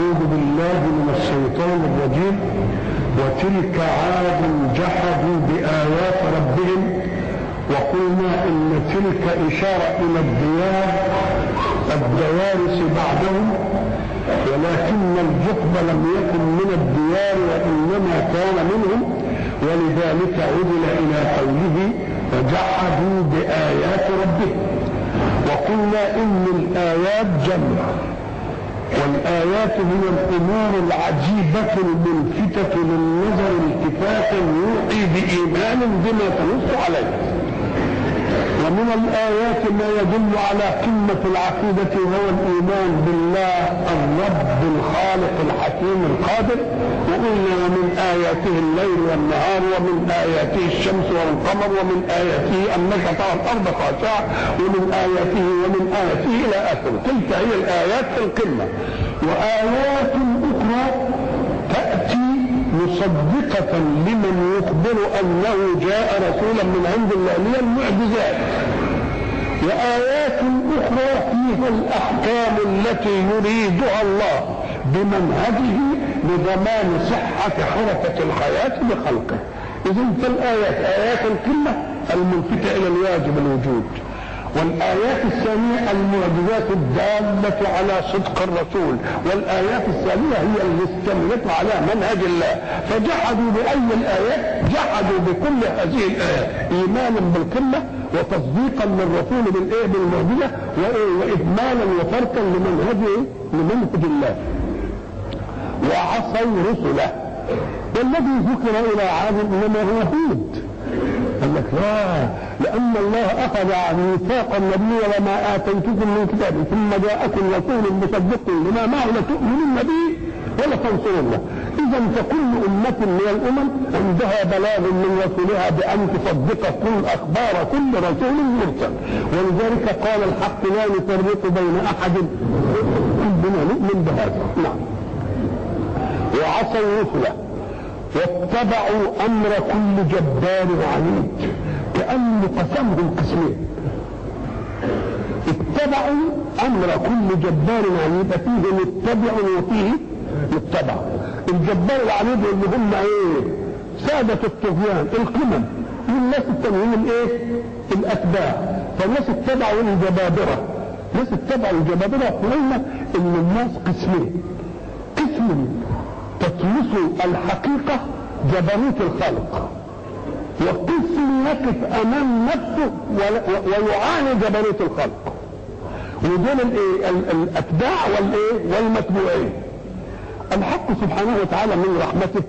أعوذ بالله من الشيطان الرجيم. وتلك عاد جحدوا بآيات ربهم وقلنا إن تلك إشارة إلى الديار الدوارس بعدهم ولكن الجحد لم يكن من الديار وإنما كان منهم ولذلك عدل إلى قوله وجحدوا بآيات ربهم. وقلنا إن الآيات جمع. والآيات هي الأمور العجيبة الملفتة للنظر التفاتا يوحي بإيمان بما تنص عليه. ومن الآيات ما يدل على قمة العقيدة وهو الإيمان بالله الرب الخالق الحكيم القادر. وقلنا ومن آياته الليل والنهار ومن آياته الشمس والقمر ومن آياته أنك ترى الأرض خاشعة ومن آياته ومن آياته إلى آخره. تلك هي الآيات في القمة. وآيات أخرى مصدقة لمن يخبر أنه جاء رسولا من عند الله هي المعجزات. وآيات أخرى فيها الأحكام التي يريدها الله بمنهجه لضمان صحة حركة الحياة بخلقه. إذا فالآيات آيات القمة الملفتة إلى الواجب الوجود. والآيات الثانية المعجزات الدالة على صدق الرسول. والآيات الثانية هي المستملة على منهج الله. فجحدوا بأي الآيات؟ جحدوا بكل هذه الآيات. إيمانا بالقمة وتصديقا للرسول بالإيه؟ بالمعجزة وإهمالا وتركا لمنهج لمنهج الله. وعصوا رسله. والذي ذكر إلى عاد إنما هو هود قال لك لا لأن الله أخذ ميثاق النبي وما آتيتكم من كتاب ثم جاءكم رسول مصدق لما معه لتؤمنن به ولا تنصرنه إذا فكل أمة من الأمم عندها بلاغ من رسولها بأن تصدق كل أخبار كل رسول مرسل. ولذلك قال الحق لا نفرق بين أحد. كلنا نؤمن بهذا. نعم. وعصوا رسله واتبعوا أمر كل جبار عنيد كانه قسمهم قسمين. اتبعوا أمر كل جبار عنيد فيه متبع وفيه متبع. الجبار العنيد اللي هم إيه؟ سادة الطغيان القمم. والناس التانيين الايه الأتباع. فالناس اتبعوا الجبابرة. الناس اتبعوا الجبابرة قلنا إن الناس قسمين. قسم تطمس الحقيقة جبروت الخلق. وقسم يقف أمام نفسه ويعاني جبروت الخلق. ودول الايه الأتباع والإيه؟ والمتبوعين. الحق سبحانه وتعالى من رحمته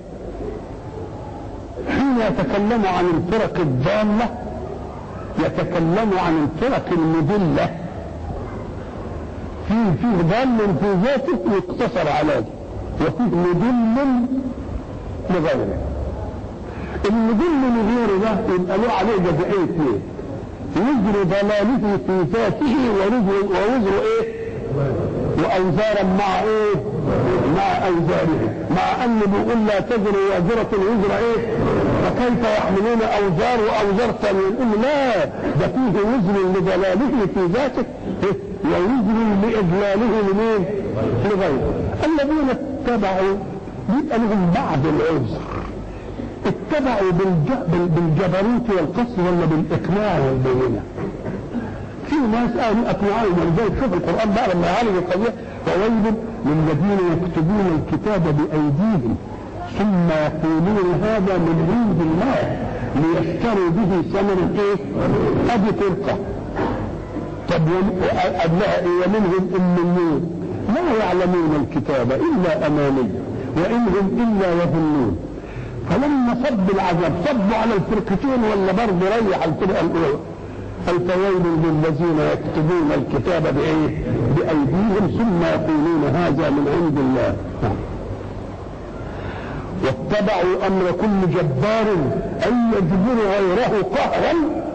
حين يتكلم عن الفرق الضالة يتكلم عن الفرق المضلة في فيه ضال في ذاته واقتصر على ذلك وفيه مضل لغيره. المضل لغيره ده يبقى له عليه جزائين اثنين وزر ضلاله في ذاته ووزر ووزر إيه؟ واوزارا مع إيه؟ مع اوزاره مع أن بيقول لا تزر وازرة وزر إيه؟ فكيف يحملون أوزار وأوزار ثانية؟ نقول لا ده فيه وزر لضلاله في ذاته. ووزر لإضلاله لمين؟ لغيره. الذين اتبعوا يبقى لهم بعض العذر. اتبعوا بالجبروت والقصر ولا بالاقناع والبينة. في ناس قالوا اقنعوا ولذلك شوف القرآن بقى لما يعالج القضية. فويل للذين يكتبون الكتاب بأيديهم ثم يقولون هذا من عند الله ليشتروا به ثمنا إيه؟ ادي فرقة. طب إيه؟ ومنهم أميون. لا يعلمون الكتاب إلا اماني وإن هم إلا يظنون. فلما صب العذاب صبوا على الفرقتين ولا برضه ريح الفرقه الاولى الفويل للذين يكتبون الكتاب بايه؟ بأيديهم ثم يقولون هذا من عند الله. واتبعوا أمر كل جبار أن يجبروا غيره قهرا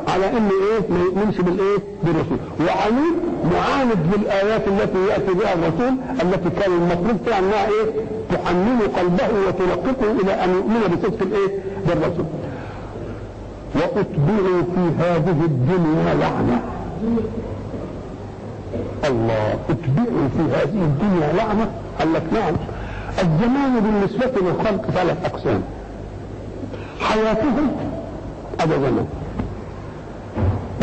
على ان إيه؟ ما يؤمنش بالإيه؟ بالرسول وعنيد معاند للايات التي يأتي بها الرسول التي كان المفروض فيها أنها إيه؟ تحنن قلبه وتلقفه إلى أن يؤمن بصدق الإيه؟ بالرسول. وأتبعوا في هذه الدنيا لعنة. الله أتبعوا في هذه الدنيا لعنة. قال لك نعم. الزمان بالنسبة للخلق ثلاث أقسام. حياتهم هذا زمن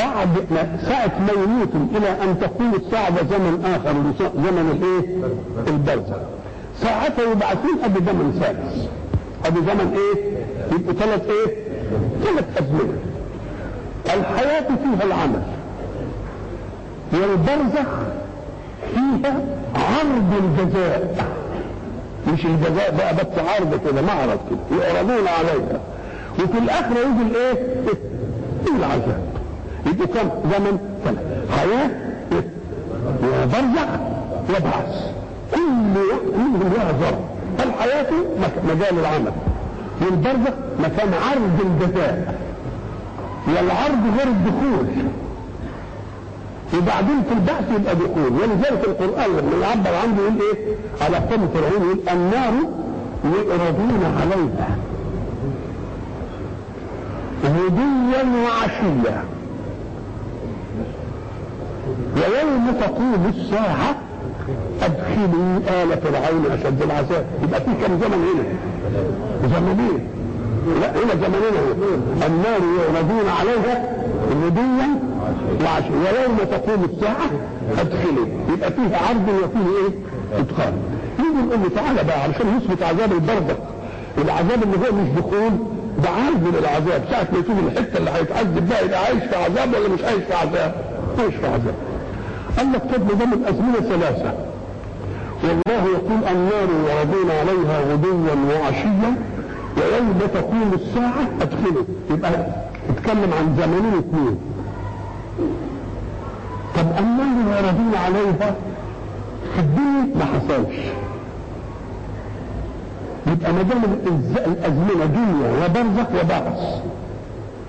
بعد ما ساعة ما يموتوا إلى أن تقوم الساعة زمن آخر زمن الإيه؟ البرزخ ساعتها يبعثون أدي زمن ثالث أدي زمن إيه؟ يبقوا ثلاث إيه؟ ثلاث أزمنة الحياة فيها العمل والبرزخ فيها عرض الجزاء مش الجزاء بقى بس عرض كده معرض كده يعرضون عليها وفي الآخرة يجي الإيه؟ يجي العذاب يبقى كم زمن؟ سنة. حياه وبرزخ وبعث كل منهم لها ضرب فالحياه مجال العمل. والبرزخ مكان عرض الجزاء. والعرض غير الدخول. وبعدين في البحث يبقى دخول. ولذلك القرآن لما يعبر عنه يقول إيه؟ على قوم فرعون يقول النار يعرضون عليها. غدوا وعشيا. ويوم تقوم الساعة أدخلوا آل فرعون أشد العذاب. يبقى في كم زمن هنا؟ زمنين. لا هنا زمنين هنا النار يعرضون عليها غدوا وعشيا. ويوم تقوم الساعة أدخلوا. يبقى فيه عرض وفيه إيه؟ إدخال. يجي نقول له تعالى بقى علشان نثبت عذاب البرزخ العذاب اللي هو مش دخول ده عذب للعذاب. ساعة ما يشوف الحتة اللي هيتعذب بقى يبقى عايش في عذاب ولا مش عايش في عذاب؟ عايش في عذاب. قال لك طب ده من ثلاثة. والله يقول النار يعرضون عليها غدوا وعشيا ويوم تقوم الساعة أدخلوا يبقى اتكلم عن زمنين اثنين. طب النار يعرضون عليها في الدنيا ما حصلش. يبقى ما دام الأزمنة دنيا وبرزخ وبعث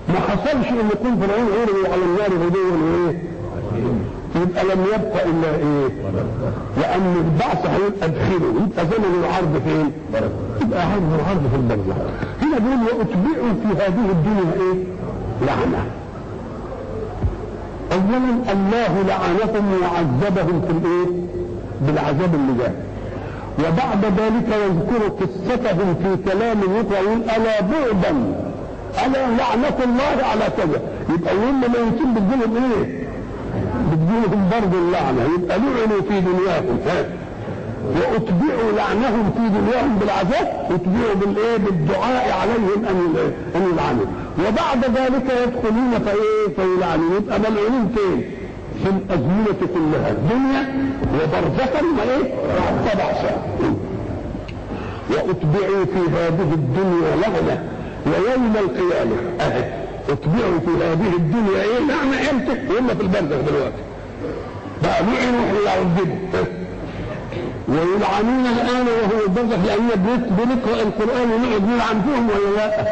ما حصلش إن يكون فرعون عرضوا على النار غدوا وإيه؟ يبقى لم يبقى إلا إيه؟ لأن البعث هيقول ادخلوا يبقى زمن العرض فين؟ يبقى عرض العرض في البرزخ هنا بيقول وأتبعوا في هذه الدنيا إيه؟ لعنة اولا الله لعنهم وعذبهم في الإيه؟ بالعذاب اللي جاي وبعد ذلك يذكر قصتهم في كلام يقول ألا بعدا ألا لعنة الله على كذا يبقى يوم ما يتم بتجيلهم إيه؟ بتجيلهم برضه اللعنة يبقى لعنوا في دنياهم ها وأتبعوا لعنهم في دنياهم بالعذاب اتبعوا بالإيه؟ بالدعاء عليهم أن أن يلعنوا وبعد ذلك يدخلون فايه؟ فيلعنون يبقى ملعونين فين؟ في الأزمنة كلها الدنيا وبرزخا وايه؟ وبعثا وأتبعوا في هذه الدنيا لعنة ويوم القيامة اهي اتبعوا في هذه الدنيا إيه؟ لعنه إمتى؟ وهم في البرزخ دلوقتي. بقى لعنوا ويعذبوا ويلعنون الآن وهو البرزخ لأن بنقرأ القرآن ونقعد نلعن فيهم ولا لا؟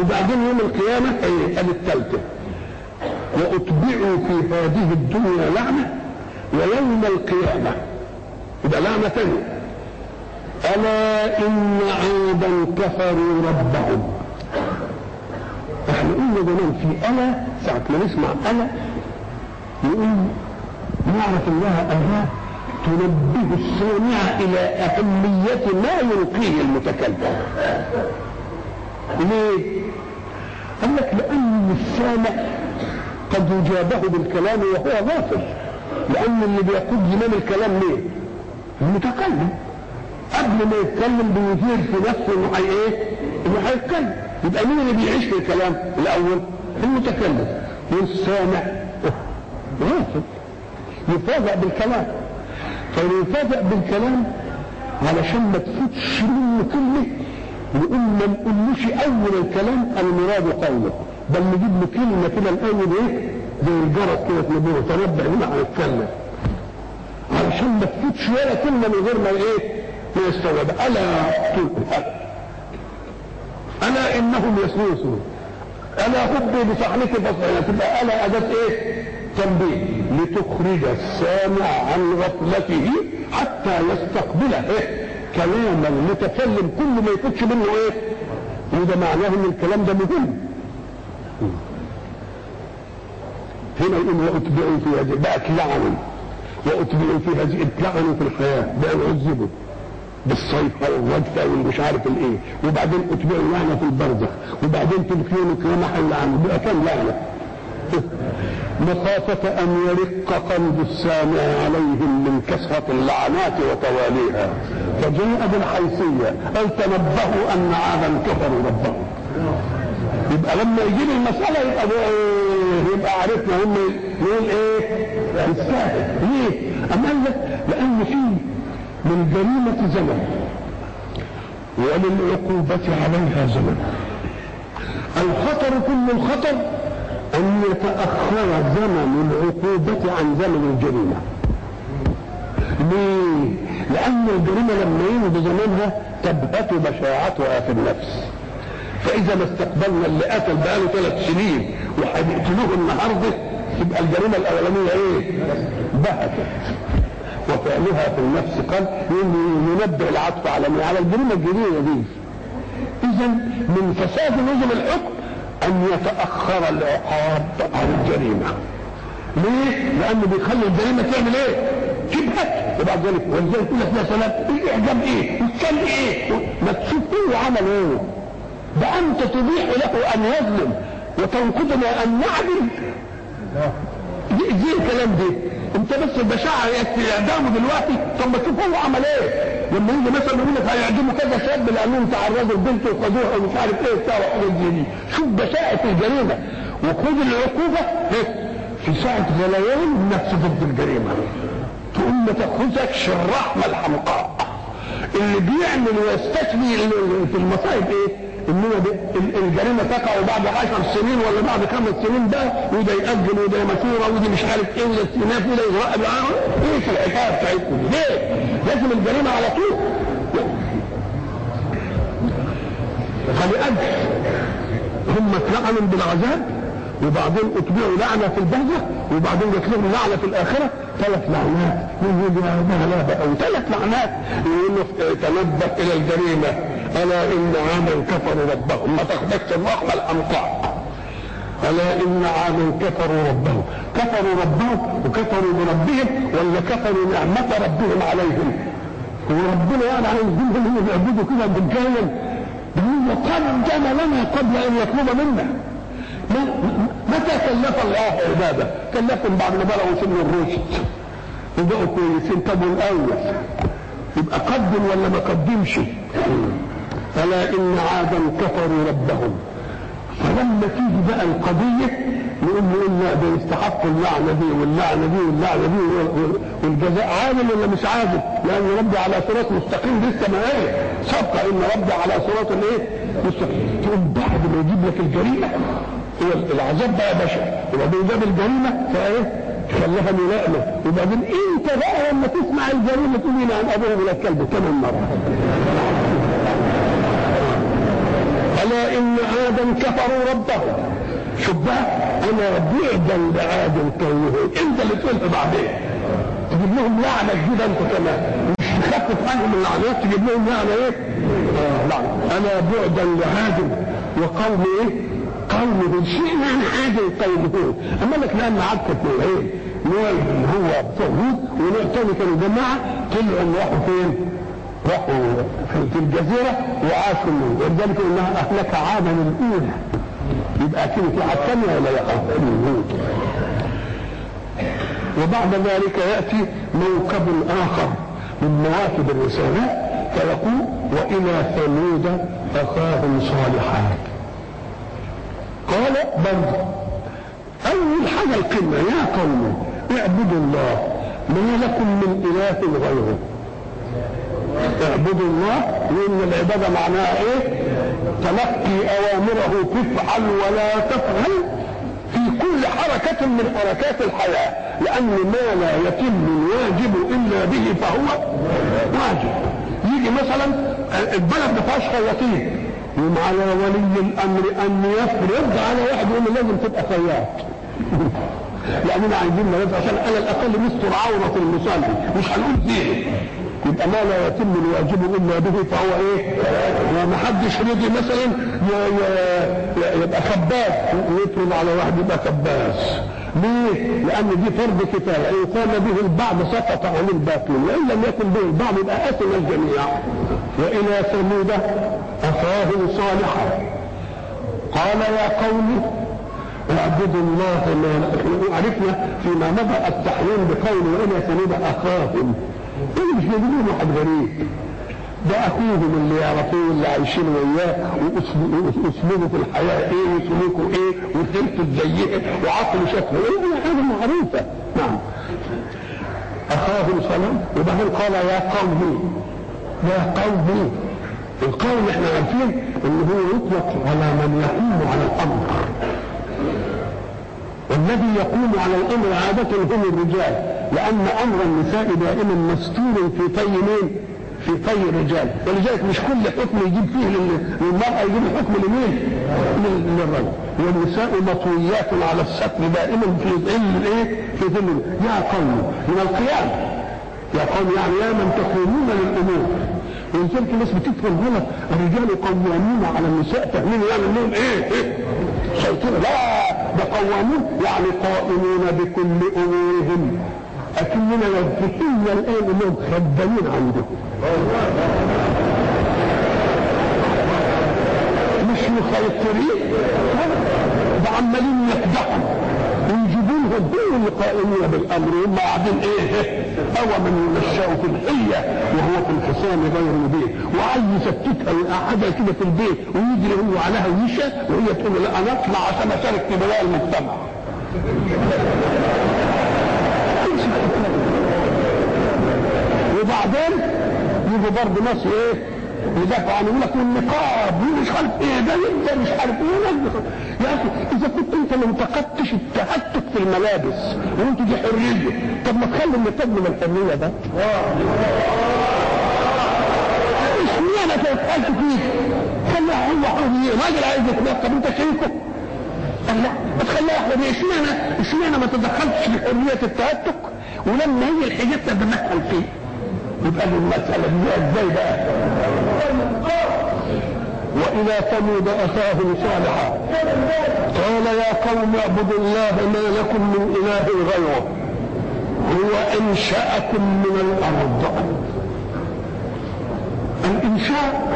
وبعدين يوم القيامة إيه؟ أدي الثالثه واتبعوا في هذه الدنيا لعنة ويوم القيامة. يبقى لعنة ثانية ألا إن عادا كفروا ربهم. قلنا زمان في ألا ساعة ما نسمع ألا نقول نعرف أنها الا تنبه السامع إلى أهمية ما يلقيه المتكلم. ليه؟ قال لك لأن السامع قد يجابه بالكلام وهو غافل. لأن اللي بيقود زمام الكلام مين المتكلم. قبل ما يتكلم بيثير في نفسه إنه إيه؟ إنه هيتكلم يبقى مين اللي بيعيش في الكلام؟ الأول المتكلم. والسامع. غافل يفاجأ بالكلام. فيفاجأ بالكلام علشان ما تفوتش منه كلمه نقول ما نقولوش أول الكلام المراد قوله. بل نجيب له كلمة كده الأول إيه؟ زي الجرس كده تنبهه تنبه هنا هنتكلم علشان ما تفوتش ولا كلمة من غير ما إيه؟ ما يستوعب. ألا ألا إنهم يسوسون ألا هبي بصحنك بصحنا تبقى ألا اداه إيه؟ تنبيه. لتخرج السامع عن غفلته حتى يستقبله إيه؟ كلام المتكلم كل ما يفوتش منه إيه؟ وده معناه إن الكلام ده مهم. هنا يقول وأتبعوا في هذه بقى اتلعنوا وأتبعوا في هذه اتلعنوا في الحياة. بقى عذبوا بالصيف والرجفة والمش عارف الإيه وبعدين اتبعوا لعنة في البرزخ وبعدين تلقيهم كما حل عنه بقى كم لعنة مخافة أن يرق قلب السامع عليهم من كثرة اللعنات وتواليها فجاء بالحيثية قال تنبهوا أن عادا كفروا ربهم يبقى لما يجيب المسألة يبقى إيه؟ يبقى عرفنا هم نقول إيه؟ يستاهل ليه؟ أما لأن في من جريمة زمن وللعقوبة عليها زمن الخطر كل الخطر أن يتأخر زمن العقوبة عن زمن الجريمة ليه؟ لأن الجريمة لما يمضي زمنها تبهت بشاعتها في النفس فإذا ما استقبلنا اللي قتل بقاله ثلاث سنين وهنقتلوه النهارده يبقى الجريمة الأولانية إيه؟ بهتت وفعلها في النفس قال ينبه العطف على على الجريمة الجديدة دي إذا من فساد نظم الحكم أن يتأخر العقاب عن الجريمة ليه؟ لأنه بيخلي الجريمة تعمل إيه؟ تبهت وبعد ذلك ولذلك يقول لك سلام الإعجاب إيه؟ والكلب إيه؟ ما تشوف هو عمل إيه؟ ده أنت تبيح له أن يظلم وتنقذنا أن نعدل دي, دي الكلام ده انت بس البشاعة يكفي اعدامه دلوقتي. طب ما تشوف هو عمل إيه؟ لما يجي مثلا يقول لك هيعدموا كذا شاب لأنهم تعرضوا البنت وخدوها ومش عارف إيه بتاع وحاجات زي دي. شوف بشاعة الجريمة. وخد العقوبة. في ساعة غليان نفس ضد الجريمة. تقوم ما تأخذكش الرحمة الحمقاء. اللي بيعمل ويستشفي في المصائب إيه؟ انما الجريمة تقع بعد عشر سنين ولا بعد خمس سنين بقى وده يأجل وده مشوره وده مش عارف إيه وده استئناف وده يراقب إيش الحكاية بتاعتكم؟ ليه؟ لازم الجريمة على طول. فلأجل هم اتلعنوا بالعذاب وبعدين أتبعوا لعنة في البهجة وبعدين جات لهم لعنة في الآخرة. ثلاث لعنات. يقول لا لا بقى وثلاث لعنات. يقول له تنبه إلى الجريمة. ألا إن عاما كفروا ربهم. ما تاخدكش الرحمه الامطار ألا إن عاما كفروا ربهم. كفروا ربهم وكفروا بربهم ولا كفروا نعمة ربهم عليهم. هو ربنا يعني عايزين هم يعبدوا كده بالجاية ده هو قدم لنا قبل أن يطلب منا. متى كلف الله عباده؟ كلفهم بعد ما بلغوا سن الرشد. وبقوا كويسين. طب الأول يبقى قدم ولا ما قدمش؟ الا إن عادا كفروا ربهم فلما تيجي بقى القضية نقول له لا ده يستحق اللعنة دي واللعنة دي واللعنة دي والجزاء عادل ولا مش عادل؟ لأن ربي على صراط مستقيم لسه ما؟ سبق إن ربي على صراط الايه؟ مستقيم تقوم بعد ما يجيب لك الجريمة هو العذاب بقى بشع وبعدين جاب الجريمة فإيه؟ خلاها ملائمة وبعدين إنت بقى لما تسمع الجريمة تقول لي عن أبوه ولا الكلب ثمان مرات الا ان عادا كفروا ربهم. شوف بقى أنا بعدا لعاد كونه. إنت اللي تقولها بعدين تجيب لهم لعنة جديده أنت كمان. مش تخفف عنهم اللعنات تجيب لهم لعنة إيه؟ آه لعنة. أنا بعدا لعاد وقوم إيه؟ قوم شيء معنى عاد قوم أما لك لأن عاد نوعين نوع اللي هو هود ونوع تاني كانوا جماعة. طلعوا راحوا فين؟ راحوا في الجزيرة وعاشوا منه. ولذلك إنها اهلك عادا الأولى. يبقى في حد ثانية ولا لا؟ وبعد ذلك يأتي موكب آخر من مواكب الرسالة فيقول وإلى ثمود أخاهم صالحا قال برضه أول حاجة القمة يا قوم اعبدوا الله ما لكم من إله غيره. اعبدوا الله لأن العبادة معناها إيه؟ تلقي أوامره تفعل ولا تفعل في كل حركة من حركات الحياة لأن ما لا يتم الواجب إلا به فهو واجب. يجي مثلا البلد ما فيهاش خياطين يقوم على ولي الأمر أن يفرض على واحد يقول لازم تبقى خياط. لأننا عايزين ملاذ عشان على الأقل نستر عورة المصلي مش هنقول فيه يبقى ما لا يتم الواجب إلا به فهو إيه؟ ما حدش رضي مثلا يبقى خباز ويفرض على واحد يبقى خباز ليه؟ لأن دي فرض كفاية، إن قام به البعض سقط عن الباقين، وإن لم يكن به البعض يبقى أثم الجميع. وإلى ثمود أخاهم صالحا قال يا قوم اعبدوا الله ما عرفنا فيما مضى التحريم بقول والى ثمود أخاهم دول مش جايبين واحد غريب. ده أخوهم اللي يعرفوه اللي عايشين وياه وأسلوبه في الحياة إيه وسلوكه إيه وسيرته إزاي وعقله شكله. إيه دي حاجة معروفة. نعم. أخاهم سلام وبعدين قال يا قوم يا قوم القوم إحنا عارفين إن هو يطلق على من يقوم على الأمر. والذي يقوم على الأمر عادة هم الرجال. لأن أمر النساء دائما مستور في طي مين؟ في طي الرجال ولذلك مش كل حكم يجيب فيه لل- للمرأة يجيب الحكم لمين؟ لل- للرجل والنساء مطويات على الستر دائما في ظل الايه؟ في ظل يا قوم من القيام يا قوم يعني يا من تقومون للأمور ولذلك الناس بتفهم غلط الرجال قوامون على النساء فاهمين يعني إنهم إيه؟ إيه؟ سيطرة لا ده قوامون يعني قائمون بكل أمورهم اكننا يوظفون الآن انهم خدامين عندهم مش مسيطرين؟ ده عمالين يخدعهم ويجيبوا لهم هم اللي قائمين بالأمر. هم قاعدين إيه؟ هو من ينشأ في الحية وهو في الحصان غير مبين. وعايز يسكتها ويقعدها كده في البيت ويجري هو عليها ويشى وهي تقول لا أنا أطلع عشان أشارك في بناء المجتمع. وبعدين يجوا برضه ناس إيه يدافعوا عنه يقول لك النقاب ومش عارف إيه ده انت مش عارف إيه. يا أخي إذا كنت أنت ما انتقدتش التهتك في الملابس وأنت دي حرية طب ما تخلي النقاب من الحرية ده. اشمعنى تتقلت فيك خليها هو حرية راجل عايز يتنقب أنت شايفه؟ قال لا ما تخليها حرية. اشمعنى اشمعنى ما تدخلتش في حرية التهتك؟ ولما هي الحجاب تتدخل فيه. يبقى المسألة دي إزاي بقى؟ وإلى ثمود أخاهم صالحا قال يا قوم اعبدوا الله ما لكم من إله غيره هو أنشأكم من الأرض الإنشاء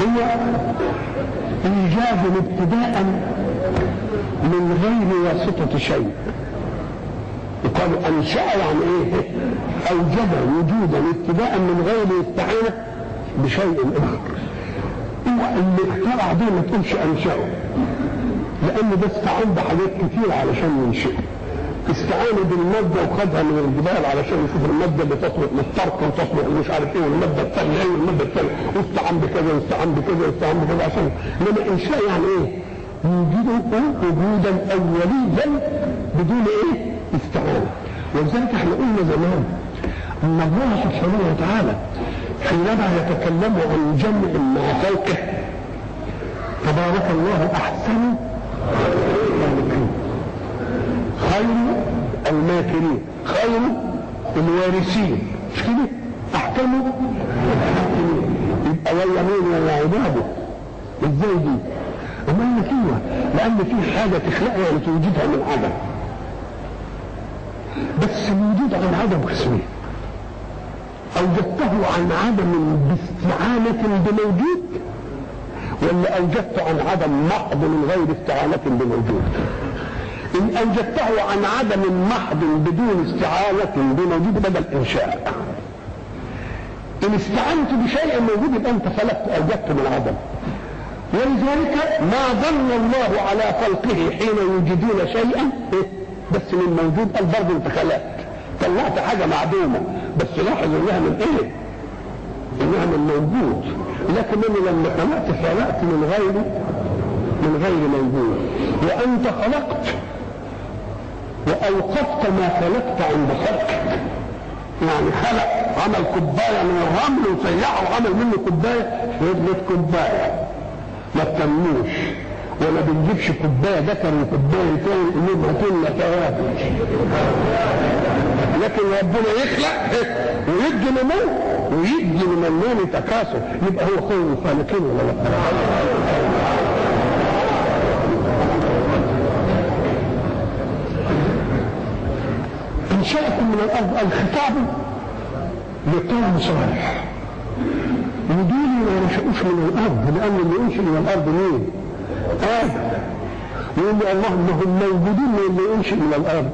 هو إيجاد ابتداء من غير واسطة شيء يقال أنشأ يعني إيه اوجد وجودا ابتداء من غير استعانه بشيء آخر هو اللي اخترع دي ما تقولش أنشأه لأن ده استعان بحاجات كتير علشان ينشئ استعانوا بالمادة وخدها من الجبال علشان يشوف المادة اللي تصلح للطرق وتصلح مش عارف إيه والمادة الثانية إيه والمادة الثانية واستعان بكذا واستعان بكذا واستعان بكذا عشان انما إنشاء يعني إيه؟ يوجده وجودا أوليا بدون إيه؟ استعانة ولذلك إحنا قلنا زمان أن الله سبحانه وتعالى حينما يتكلم عن جمع مع خلقه تبارك الله أحسن خير الماكرين خير الوارثين. مش كده أحكم الحاكمين. يبقى ولا مين ولا عباده؟ إزاي دي اما النتيجه لأن في حاجة تخلقها يعني توجدها من عدم. بس الوجود عن عدم قسمين اوجدته عن عدم باستعانة بموجود ولا اوجدته عن عدم محض من غير استعانة بموجود؟ إن اوجدته عن عدم محض بدون استعانة بموجود بدل انشاء إن استعنت بشيء موجود يبقى أنت خلقت اوجدت من عدم. ولذلك ما ظن الله على خلقه حين يوجدون شيئا بس من موجود قال برضه انت خلقت. طلعت حاجة معدومة. بس لاحظ إنها من إيه؟ إنها من موجود. لكن أنا لما خلقت خلقت من غير من غير موجود. وأنت خلقت. وأوقفت ما خلقت عند خلقك. يعني خلق عمل كوباية من الرمل وسيحه وعمل منه كوباية. فضلت كوباية. ما تتموش وما بنجيبش كوباية ذكر وكوباية تاني نقول لهم هاتوا لنا توابل لكن ربنا يخلق ويدي نمو ويدي لمن تكاثر يبقى هو خير الخالقين ولا لا؟ انشأكم من الأرض الخطاب لقوم صالح ودول ما نشأوش من الأرض لأن اللي ينشئ من الأرض مين؟ آدم يقول له اللهم هم موجودين اللي ينشئ من الأرض.